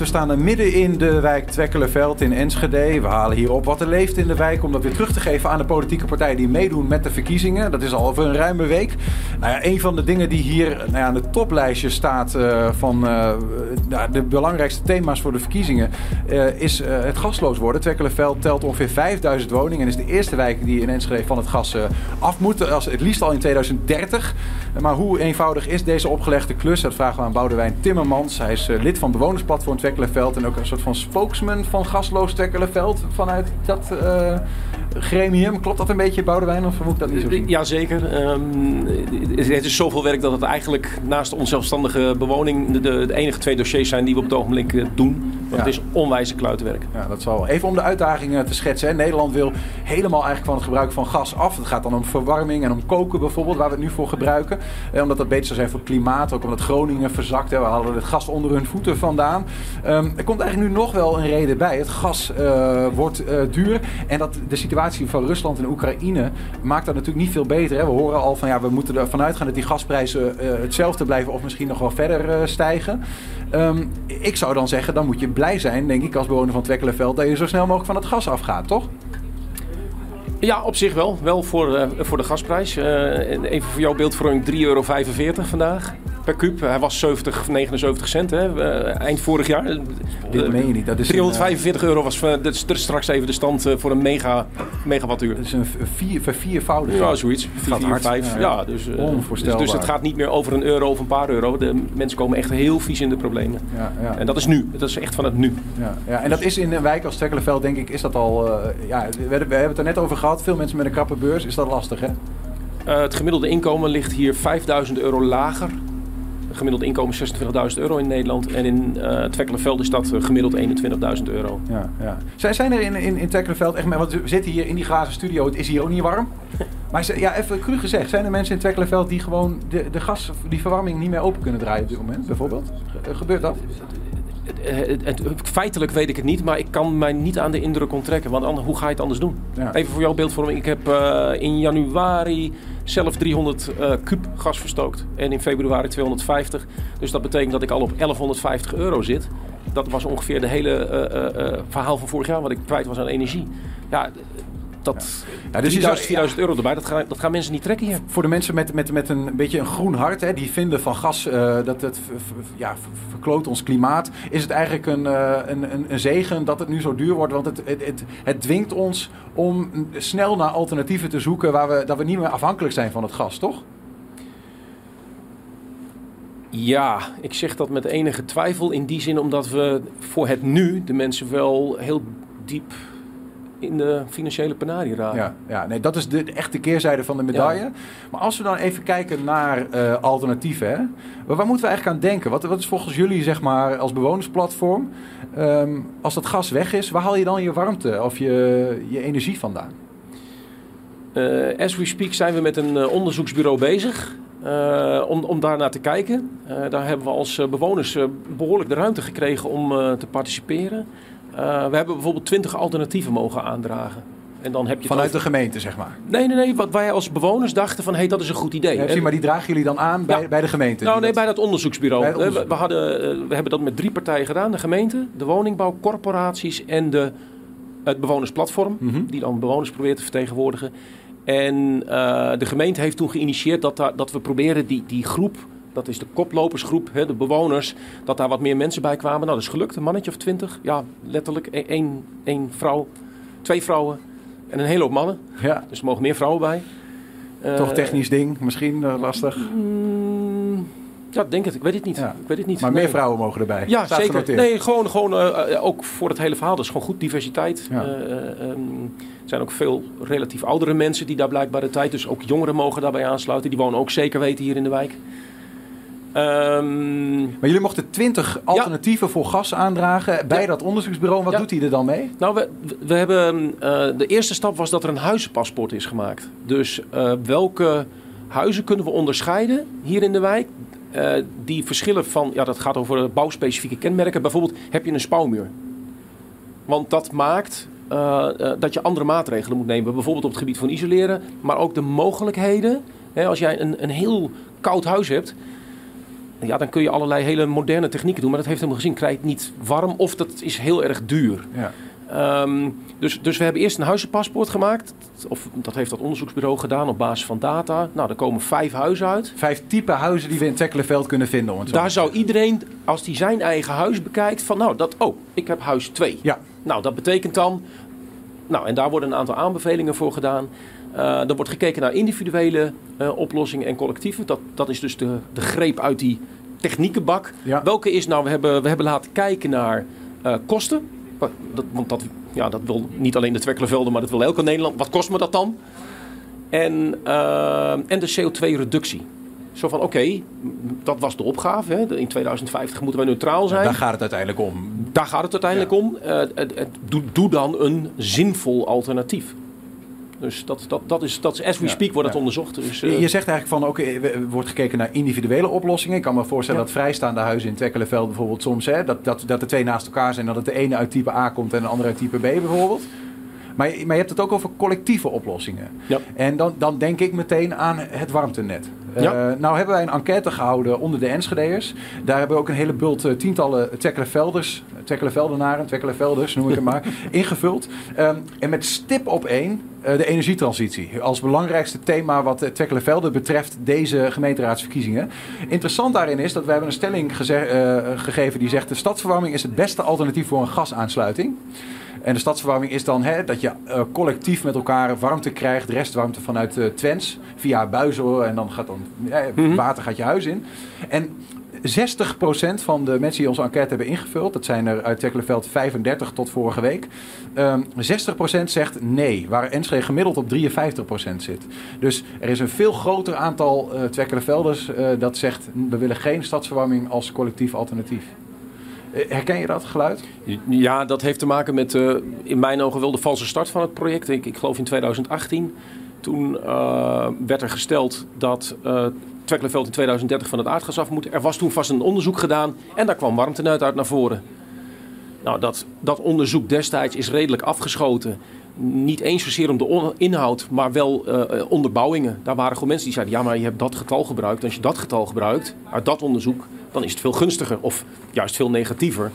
We staan midden in de wijk Twekkelenveld in Enschede. We halen hier op wat er leeft in de wijk om dat weer terug te geven aan de politieke partijen die meedoen met de verkiezingen. Dat is al over een ruime week. Nou ja, een van de dingen die hier nou ja, aan het toplijstje staat uh, van uh, de belangrijkste thema's voor de verkiezingen uh, is het gasloos worden. Twekkelenveld telt ongeveer 5000 woningen en is de eerste wijk die in Enschede van het gas af moet. Als, het liefst al in 2030. Maar hoe eenvoudig is deze opgelegde klus? Dat vragen we aan Boudewijn Timmermans. Hij is lid van bewonersplatform En ook een soort van spokesman van gasloos Twekkelenveld vanuit dat uh, gremium. Klopt dat een beetje, Boudewijn, of moet ik dat niet zo zien? Jazeker. Um, het is zoveel werk dat het eigenlijk naast onzelfstandige bewoning de, de, enige twee dossiers zijn die we op het ogenblik uh, doen. Want ja. het is onwijze kluitenwerk. Ja, dat zal. Even om de uitdagingen te schetsen. Hè. Nederland wil helemaal eigenlijk van het gebruik van gas af. Het gaat dan om verwarming en om koken bijvoorbeeld, waar we het nu voor gebruiken. Eh, omdat dat beter zou zijn voor het klimaat. Ook omdat Groningen verzakt. Hè. We halen het gas onder hun voeten vandaan. Um, er komt eigenlijk nu nog wel een reden bij. Het gas uh, wordt uh, duur. En dat de situatie van Rusland en Oekraïne maakt dat natuurlijk niet veel beter. Hè. We horen al van ja, we moeten ervan uitgaan dat die gasprijzen uh, hetzelfde blijven of misschien nog wel verder stijgen. Um, ik zou dan zeggen, dan moet je blij zijn, denk ik, als bewoner van Twekkelenveld, dat je zo snel mogelijk van het gas afgaat, toch? Ja, op zich wel. Wel voor, uh, voor de gasprijs. Even voor jouw beeldvorming 3,45 euro vandaag per kuub. Hij was 70, 79 cent hè, uh, eind vorig jaar. Dit meen je niet. Dat is 345 een, euro was dat is, dat is straks even de stand voor een mega, megawattuur. Dat is een vier, viervoudig. Ja, zoiets. 4, 4 5. Ja, ja. dus, Onvoorstelbaar. Dus, dus het gaat niet meer over een euro of een paar euro. De mensen komen echt heel vies in de problemen. Ja, ja. En dat is nu. Dat is echt van het nu. Ja, ja. En dat is in een wijk als Stekkelenveld, denk ik, is dat al... Uh, ja, we, we hebben het er net over gehad. Veel mensen met een krappe beurs. Is dat lastig, hè? Uh, het gemiddelde inkomen ligt hier 5000 euro lager gemiddeld inkomen 26.000 euro in Nederland. En in uh, Twekkelenveld is dat gemiddeld 21.000 euro. Ja, ja. Zijn, zijn er in, in, in Twekkelenveld echt... Want we zitten hier in die glazen studio. Het is hier ook niet warm. Maar ja, even cru gezegd. Zijn er mensen in Twekkelenveld die gewoon de, de gas, die verwarming niet meer open kunnen draaien op dit moment? Bijvoorbeeld? Gebeurt dat? Feitelijk weet ik het niet, maar ik kan mij niet aan de indruk onttrekken. Want anders, hoe ga je het anders doen? Ja. Even voor jouw beeldvorming. Ik heb uh, in januari zelf 300 uh, kub gas verstookt. En in februari 250. Dus dat betekent dat ik al op 1150 euro zit. Dat was ongeveer de hele uh, verhaal van vorig jaar wat ik kwijt was aan energie. Ja, dat ja. dus 3000, 4000 euro erbij, dat gaan, dat gaan mensen niet trekken hier. Voor de mensen met, met, met een beetje een groen hart, hè, die vinden van gas uh, dat het ja, verkloot ons klimaat, is het eigenlijk een, uh, een, een, een, zegen dat het nu zo duur wordt. Want het, het, het, het, dwingt ons om snel naar alternatieven te zoeken waar we, dat we niet meer afhankelijk zijn van het gas, toch? Ja, ik zeg dat met enige twijfel in die zin omdat we voor het nu de mensen wel heel diep in de financiële penarie raken. Ja, ja nee, dat is de, de echte keerzijde van de medaille. Ja. Maar als we dan even kijken naar uh, alternatieven, hè? Waar, moeten we eigenlijk aan denken? Wat, wat is volgens jullie, zeg maar, als bewonersplatform, um, als dat gas weg is, waar haal je dan je warmte of je, je energie vandaan? Uh, as we speak zijn we met een uh, onderzoeksbureau bezig. Uh, om, om daar naar te kijken. daar hebben we als bewoners behoorlijk de ruimte gekregen om te participeren. Uh, we hebben bijvoorbeeld 20 alternatieven mogen aandragen. En dan heb je Vanuit over... de gemeente, zeg maar? Nee, nee, nee. Wat wij als bewoners dachten van, hé, hey, dat is een goed idee. Ja, maar die dragen jullie dan aan bij, ja. bij de gemeente? Nou, nee, bij dat onderzoeksbureau. Bij onderzoek. we, we, hadden, uh, we hebben dat met drie partijen gedaan. De gemeente, de woningbouwcorporaties en de, het bewonersplatform. Mm -hmm. Die dan bewoners probeert te vertegenwoordigen. En uh, de gemeente heeft toen geïnitieerd dat, dat we proberen die, die groep dat is de koplopersgroep, hè, de bewoners, dat daar wat meer mensen bij kwamen. Nou, dat is gelukt, een mannetje of twintig. Ja, letterlijk één, één vrouw, twee vrouwen en een hele hoop mannen. Ja. Dus er mogen meer vrouwen bij. Toch uh, technisch ding, misschien uh, lastig? Mm, ja, denk het. Ik weet het niet. Ja. Ik weet het niet. Maar nee. meer vrouwen mogen erbij. Ja, Staat zeker. Nee, gewoon, gewoon uh, ook voor het hele verhaal. Dat is gewoon goed diversiteit. Ja. Um, er zijn ook veel relatief oudere mensen die daar blijkbaar de tijd. Dus ook jongeren mogen daarbij aansluiten. Die wonen ook zeker weten hier in de wijk. Um, maar jullie mochten 20 alternatieven ja. voor gas aandragen bij ja. dat onderzoeksbureau. Wat ja. doet hij er dan mee? Nou, we, we hebben, uh, de eerste stap was dat er een huizenpaspoort is gemaakt. Dus uh, welke huizen kunnen we onderscheiden hier in de wijk? Uh, die verschillen van, ja, dat gaat over bouwspecifieke kenmerken. Bijvoorbeeld, heb je een spouwmuur? Want dat maakt dat je andere maatregelen moet nemen. Bijvoorbeeld op het gebied van isoleren, maar ook de mogelijkheden. Hè, als jij een, een heel koud huis hebt ja, dan kun je allerlei hele moderne technieken doen. Maar dat heeft helemaal gezien. Krijg je niet warm of dat is heel erg duur. Ja. Ehm, dus, dus we hebben eerst een huizenpaspoort gemaakt. Of dat heeft dat onderzoeksbureau gedaan op basis van data. Nou, er komen vijf huizen uit. Vijf type huizen die we in Tekkelenveld kunnen vinden. Daar zou iedereen, als die zijn eigen huis bekijkt, van nou, dat, oh, ik heb huis 2. Ja. Nou, dat betekent dan, nou, en daar worden een aantal aanbevelingen voor gedaan. Uh, er wordt gekeken naar individuele uh, oplossingen en collectieve. Dat, dat is dus de, de greep uit die techniekenbak. Welke is nou, we hebben, we hebben laten kijken naar uh, kosten. Dat, want dat, ja, dat wil niet alleen de Twekkelenvelden, maar dat wil elke Nederland. Wat kost me dat dan? En, en de CO2-reductie. Zo van, oké, dat was de opgave. Hè. In 2050 moeten we neutraal zijn. Daar gaat het uiteindelijk om. Daar gaat het uiteindelijk om. doe, doe dan een zinvol alternatief. Dus dat, dat, dat, is, dat is, as we speak, wordt het onderzocht. Dus, Je eh, zegt eigenlijk van, oké, er wordt gekeken naar individuele oplossingen. Ik kan me voorstellen dat vrijstaande huizen in Twekkelenveld bijvoorbeeld soms, hè, dat, dat, dat de twee naast elkaar zijn, dat het de ene uit type A komt en de andere uit type B bijvoorbeeld. Maar, maar je hebt het ook over collectieve oplossingen. Ja. En dan, dan denk ik meteen aan het warmtenet. Ja. Uh, nou hebben wij een enquête gehouden onder de Enschede'ers. Daar hebben we ook een hele bult uh, tientallen Tekkelenvelders, Tekkelenveldenaren, Tekkelenvelders noem ik het maar, ingevuld. Um, en met stip op één uh, de energietransitie. Als belangrijkste thema wat uh, Tekkelenvelde betreft deze gemeenteraadsverkiezingen. Interessant daarin is dat we hebben een stelling gegeven die zegt... de stadsverwarming is het beste alternatief voor een gasaansluiting. En de stadsverwarming is dan hè, dat je uh, collectief met elkaar warmte krijgt, restwarmte vanuit uh, Twens, via buizen en dan gaat dan mm water gaat je huis in. En 60% van de mensen die onze enquête hebben ingevuld, dat zijn er uit Tekkelenveld 35 tot vorige week, um, ehm, 60% zegt nee, waar Enschede gemiddeld op 53% zit. Dus er is een veel groter aantal uh, Tekkelenvelders uh, dat zegt we willen geen stadsverwarming als collectief alternatief. Eh, herken je dat geluid? Ja, dat heeft te maken met uh, in mijn ogen wel de valse start van het project. Ik, ik geloof in 2018. Toen uh, werd er gesteld dat uh, Twekkelenveld in 2030 van het aardgas af moet. Er was toen vast een onderzoek gedaan en daar kwam warmtenet uit naar voren. Nou, dat, dat onderzoek destijds is redelijk afgeschoten. Niet eens zozeer om de inhoud, maar wel uh, onderbouwingen. Daar waren gewoon mensen die zeiden: ja, maar je hebt dat getal gebruikt. Als je dat getal gebruikt uit dat onderzoek, dan is het veel gunstiger of juist veel negatiever.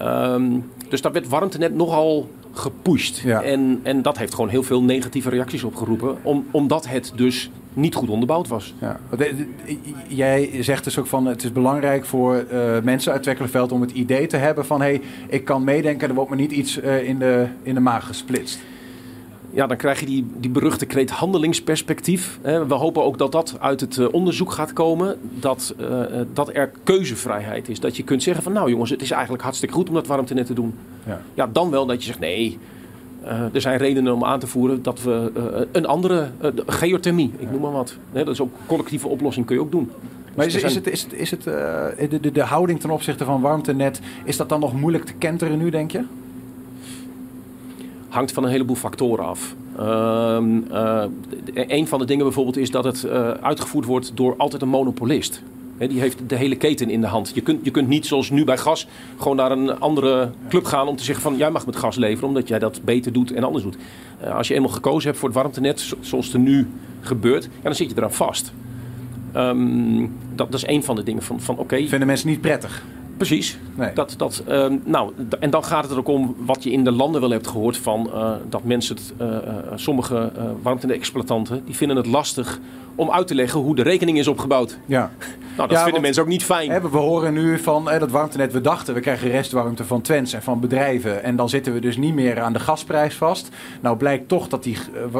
Um, dus daar werd warmtenet nogal gepusht. En, en dat heeft gewoon heel veel negatieve reacties opgeroepen, om, omdat het dus niet goed onderbouwd was. Ja. Jij zegt dus ook van het is belangrijk voor uh, mensen uit Twekkelenveld om het idee te hebben van hé, hey, ik kan meedenken, er wordt me niet iets uh, in, de, in de maag gesplitst ja, dan krijg je die, die beruchte kreet handelingsperspectief. We hopen ook dat dat uit het eh, onderzoek gaat komen. Dat, uh, dat er keuzevrijheid is. Dat je kunt zeggen van nou jongens, het is eigenlijk hartstikke goed om dat warmtenet te doen. Ja, ja dan wel dat je zegt nee, er zijn redenen om aan te voeren dat we een andere geothermie, ik noem maar wat. dat is ook collectieve oplossing kun je ook doen. Maar is, is, het, is, het, is het, de, de, de houding ten opzichte van warmtenet, is dat dan nog moeilijk te kenteren nu, denk je? Hangt van een heleboel factoren af. Uh, uh, een van de dingen bijvoorbeeld is dat het uh, uitgevoerd wordt door altijd een monopolist. Die heeft de hele keten in de hand. Je kunt, je kunt niet zoals nu bij gas gewoon naar een andere club gaan om te zeggen van jij mag met gas leveren omdat jij dat beter doet en anders doet. Eh, als je eenmaal gekozen hebt voor het warmtenet zoals er nu gebeurt, dan zit je eraan vast. Um, dat, dat, is een van de dingen van, van oké. Vinden mensen niet prettig? Precies. Nee. Dat, dat, uh, nou, en dan gaat het er ook om wat je in de landen wel hebt gehoord van uh, dat mensen, het, uh, sommige warmte-exploitanten, die vinden het lastig om uit te leggen hoe de rekening is opgebouwd. Ja. Nou, dat vinden mensen ook niet fijn. Hè, we horen nu van hè, dat warmtenet, we dachten we krijgen restwarmte van Twents en van bedrijven. En dan zitten we dus niet meer aan de gasprijs vast. Nou blijkt toch dat die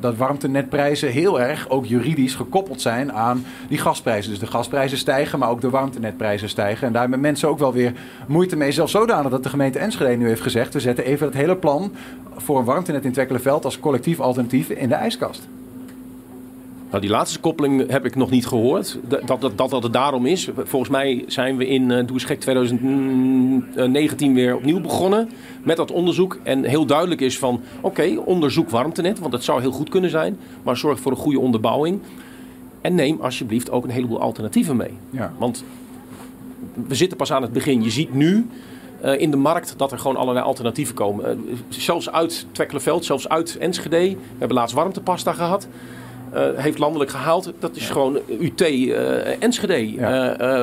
dat warmtenetprijzen heel erg ook juridisch gekoppeld zijn aan die gasprijzen. Dus de gasprijzen stijgen, maar ook de warmtenetprijzen stijgen. En daar hebben mensen ook wel weer moeite mee. Zelfs zodanig dat de gemeente Enschede nu heeft gezegd... we zetten even het hele plan voor een warmtenet in Twekkelenveld... als collectief alternatief in de ijskast. Nou, die laatste koppeling heb ik nog niet gehoord. Dat dat, dat, dat het daarom is. Volgens mij zijn we in uh, Doe 2019 weer opnieuw begonnen met dat onderzoek. En heel duidelijk is van, oké, onderzoek warmtenet. Want dat zou heel goed kunnen zijn. Maar zorg voor een goede onderbouwing. En neem alsjeblieft ook een heleboel alternatieven mee. Ja. Want we zitten pas aan het begin. Je ziet nu uh, in de markt dat er gewoon allerlei alternatieven komen. Uh, zelfs uit Twekkelenveld, zelfs uit Enschede. We hebben laatst warmtepasta gehad. Heeft landelijk gehaald. Dat is gewoon UT Enschede.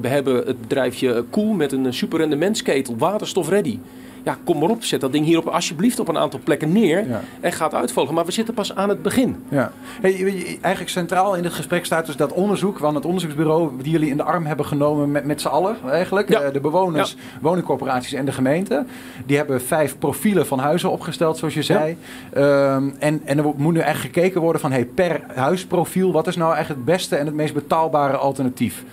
we hebben het bedrijfje Cool met een super rendementsketel, waterstof ready ja, kom maar op, zet dat ding hier op, alsjeblieft op een aantal plekken neer en gaat uitvolgen. Maar we zitten pas aan het begin. Ja. Hey, eigenlijk centraal in het gesprek staat dus dat onderzoek van het onderzoeksbureau die jullie in de arm hebben genomen met, met z'n allen eigenlijk. Ja. Eh, de bewoners, woningcorporaties en de gemeente. Die hebben vijf profielen van huizen opgesteld, zoals je zei. Um, en, en er moet nu eigenlijk gekeken worden van hey, per huisprofiel, wat is nou eigenlijk het beste en het meest betaalbare alternatief?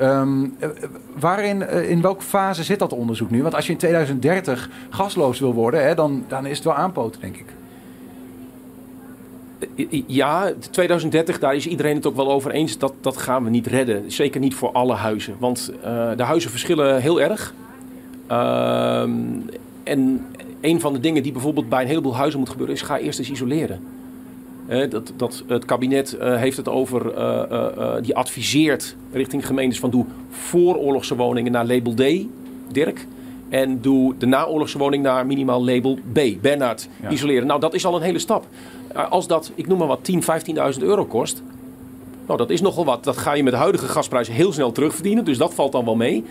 Um, waarin, eh, in welke fase zit dat onderzoek nu? Want als je in 2030 gasloos wil worden, hè, dan, dan is het wel aanpoten, denk ik. Ja, 2030, daar is iedereen het ook wel over eens. Dat, dat gaan we niet redden. Zeker niet voor alle huizen. Want de huizen verschillen heel erg. Uh, en een van de dingen die bijvoorbeeld bij een heleboel huizen moet gebeuren, is ga eerst eens isoleren dat, dat, het kabinet uh, heeft het over, uh, die adviseert richting gemeentes van doe vooroorlogse woningen naar label D, Dirk. En doe de naoorlogse woning naar minimaal label B, Bernard, isoleren. Nou, dat is al een hele stap. als dat, ik noem maar wat, 10, 15.000 euro kost, nou, dat is nogal wat. Dat ga je met de huidige gasprijzen heel snel terugverdienen. Dus dat valt dan wel mee.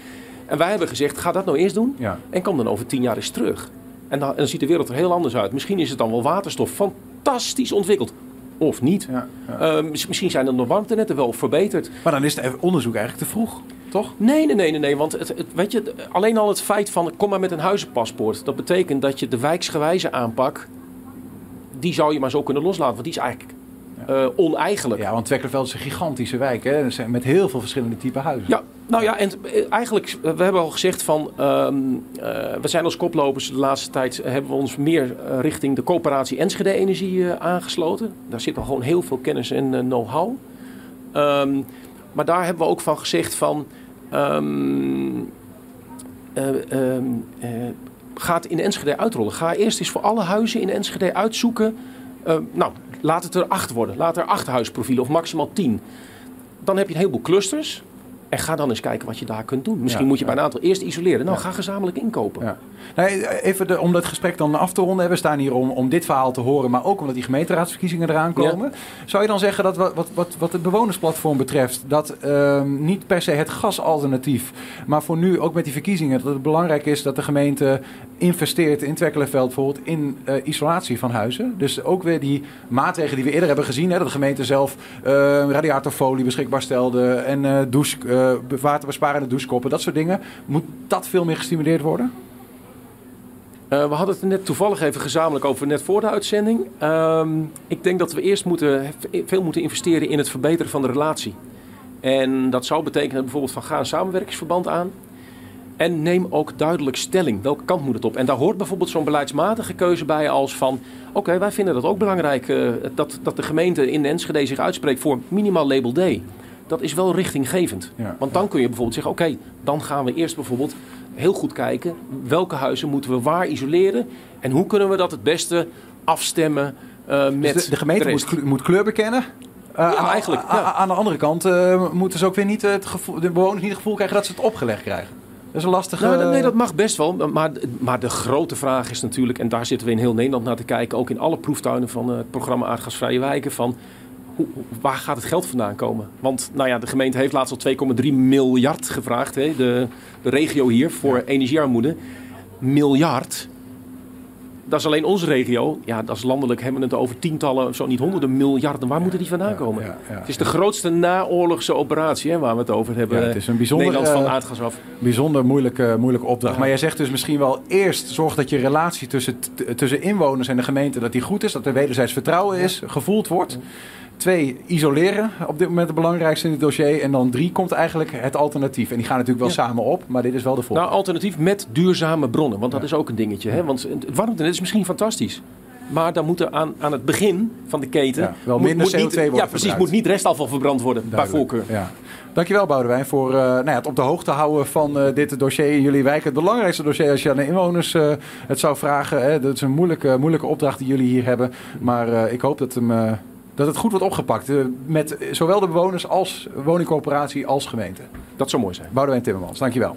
En wij hebben gezegd, ga dat nou eerst doen. Ja. En kom dan over 10 jaar eens terug. En dan, en dan, ziet de wereld er heel anders uit. Misschien is het dan wel waterstof. Fantastisch ontwikkeld of niet. Ja, ehm, misschien zijn dan de warmtenetten wel verbeterd. Maar dan is het onderzoek eigenlijk te vroeg, toch? Nee, nee, nee, nee. nee want het, weet je, alleen al het feit van kom maar met een huizenpaspoort. Dat betekent dat je de wijksgewijze aanpak, die zou je maar zo kunnen loslaten. Want die is eigenlijk uh, oneigenlijk. Ja, want Twekkerveld is een gigantische wijk, hè? met heel veel verschillende typen huizen. Ja, nou ja, en eh, eigenlijk, we hebben al gezegd van, uh, we zijn als koplopers de laatste tijd, hebben we ons meer richting de coöperatie Enschede Energie aangesloten. Daar zit al gewoon heel veel kennis en know-how. Um, maar daar hebben we ook van gezegd van, um, ga het in Enschede uitrollen. Ga eerst eens voor alle huizen in Enschede uitzoeken. nou, laat het er acht worden. Laat er acht huisprofielen of maximaal tien. Dan heb je een heleboel clusters. En ga dan eens kijken wat je daar kunt doen. Misschien moet je bij een aantal eerst isoleren. Nou, ga gezamenlijk inkopen. Nee, even de, om dat gesprek dan af te ronden. We staan hier om, om dit verhaal te horen, maar ook omdat die gemeenteraadsverkiezingen eraan komen. Zou je dan zeggen dat wat, wat, wat, wat het bewonersplatform betreft, dat ehm, niet per se het gasalternatief, maar voor nu ook met die verkiezingen, dat het belangrijk is dat de gemeente investeert in Twekkelenveld bijvoorbeeld in uh, isolatie van huizen. Dus ook weer die maatregelen die we eerder hebben gezien, hè, dat de gemeente zelf uh, radiatorfolie beschikbaar stelde en douche, waterbesparende douchekoppen, dat soort dingen. Moet dat veel meer gestimuleerd worden? Uh, we hadden het net toevallig even gezamenlijk over net voor de uitzending. Uh, ik denk dat we eerst moeten, veel moeten investeren in het verbeteren van de relatie. En dat zou betekenen bijvoorbeeld van ga een samenwerkingsverband aan. En neem ook duidelijk stelling. Welke kant moet het op? En daar hoort bijvoorbeeld zo'n beleidsmatige keuze bij als van... oké, wij vinden dat ook belangrijk uh, dat, dat de gemeente in Enschede zich uitspreekt voor minimaal label D. Dat is wel richtinggevend. Ja, Want dan kun je bijvoorbeeld zeggen, oké, dan gaan we eerst bijvoorbeeld heel goed kijken welke huizen moeten we waar isoleren en hoe kunnen we dat het beste afstemmen uh, met dus de, gemeente moet, moet, kleur bekennen. Uh, ja, eigenlijk. Ja. Aan de andere kant uh, moeten ze ook weer niet het gevoel, de bewoners niet het gevoel krijgen dat ze het opgelegd krijgen. Dat is een lastige. Nou, nee, dat mag best wel. Maar, maar de grote vraag is natuurlijk, en daar zitten we in heel Nederland naar te kijken, ook in alle proeftuinen van het programma Aardgasvrije Wijken, van waar gaat het geld vandaan komen? Want nou ja, de gemeente heeft laatst al 2,3 miljard gevraagd. Hè? De, de regio hier voor energiearmoede. Miljard. Dat is alleen onze regio. Ja, dat is landelijk hebben we het over tientallen, zo niet honderden miljarden. Waar moeten die vandaan komen? het is de grootste naoorlogse operatie hè, waar we het over hebben. het is een bijzonder, Nederland van aardgas af. Bijzonder moeilijke, moeilijke opdracht. Maar jij zegt dus misschien wel eerst zorg dat je relatie tussen, tussen inwoners en de gemeente dat die goed is. Dat er wederzijds vertrouwen is, gevoeld wordt. Twee, isoleren op dit moment het belangrijkste in het dossier. En dan drie komt eigenlijk het alternatief. En die gaan natuurlijk wel samen op, maar dit is wel de volgende. Nou, alternatief met duurzame bronnen. Want dat is ook een dingetje. Hè? Want het warmtenet is misschien fantastisch. Maar dan moet er aan, aan het begin van de keten... Ja, wel minder moet, CO2 niet, worden Ja, precies. Moet niet restafval verbrand worden, Duidelijk. bij voorkeur. Ja. Dankjewel Boudewijn voor uh, nou ja, het op de hoogte houden van uh, dit dossier in jullie wijk. Het belangrijkste dossier als je aan de inwoners uh, het zou vragen. Hè. Dat is een moeilijke, moeilijke opdracht die jullie hier hebben. Maar ik hoop dat hem dat het goed wordt opgepakt. Uh, met zowel de bewoners als woningcorporatie als gemeente. Dat zou mooi zijn. Boudewijn Timmermans, dankjewel.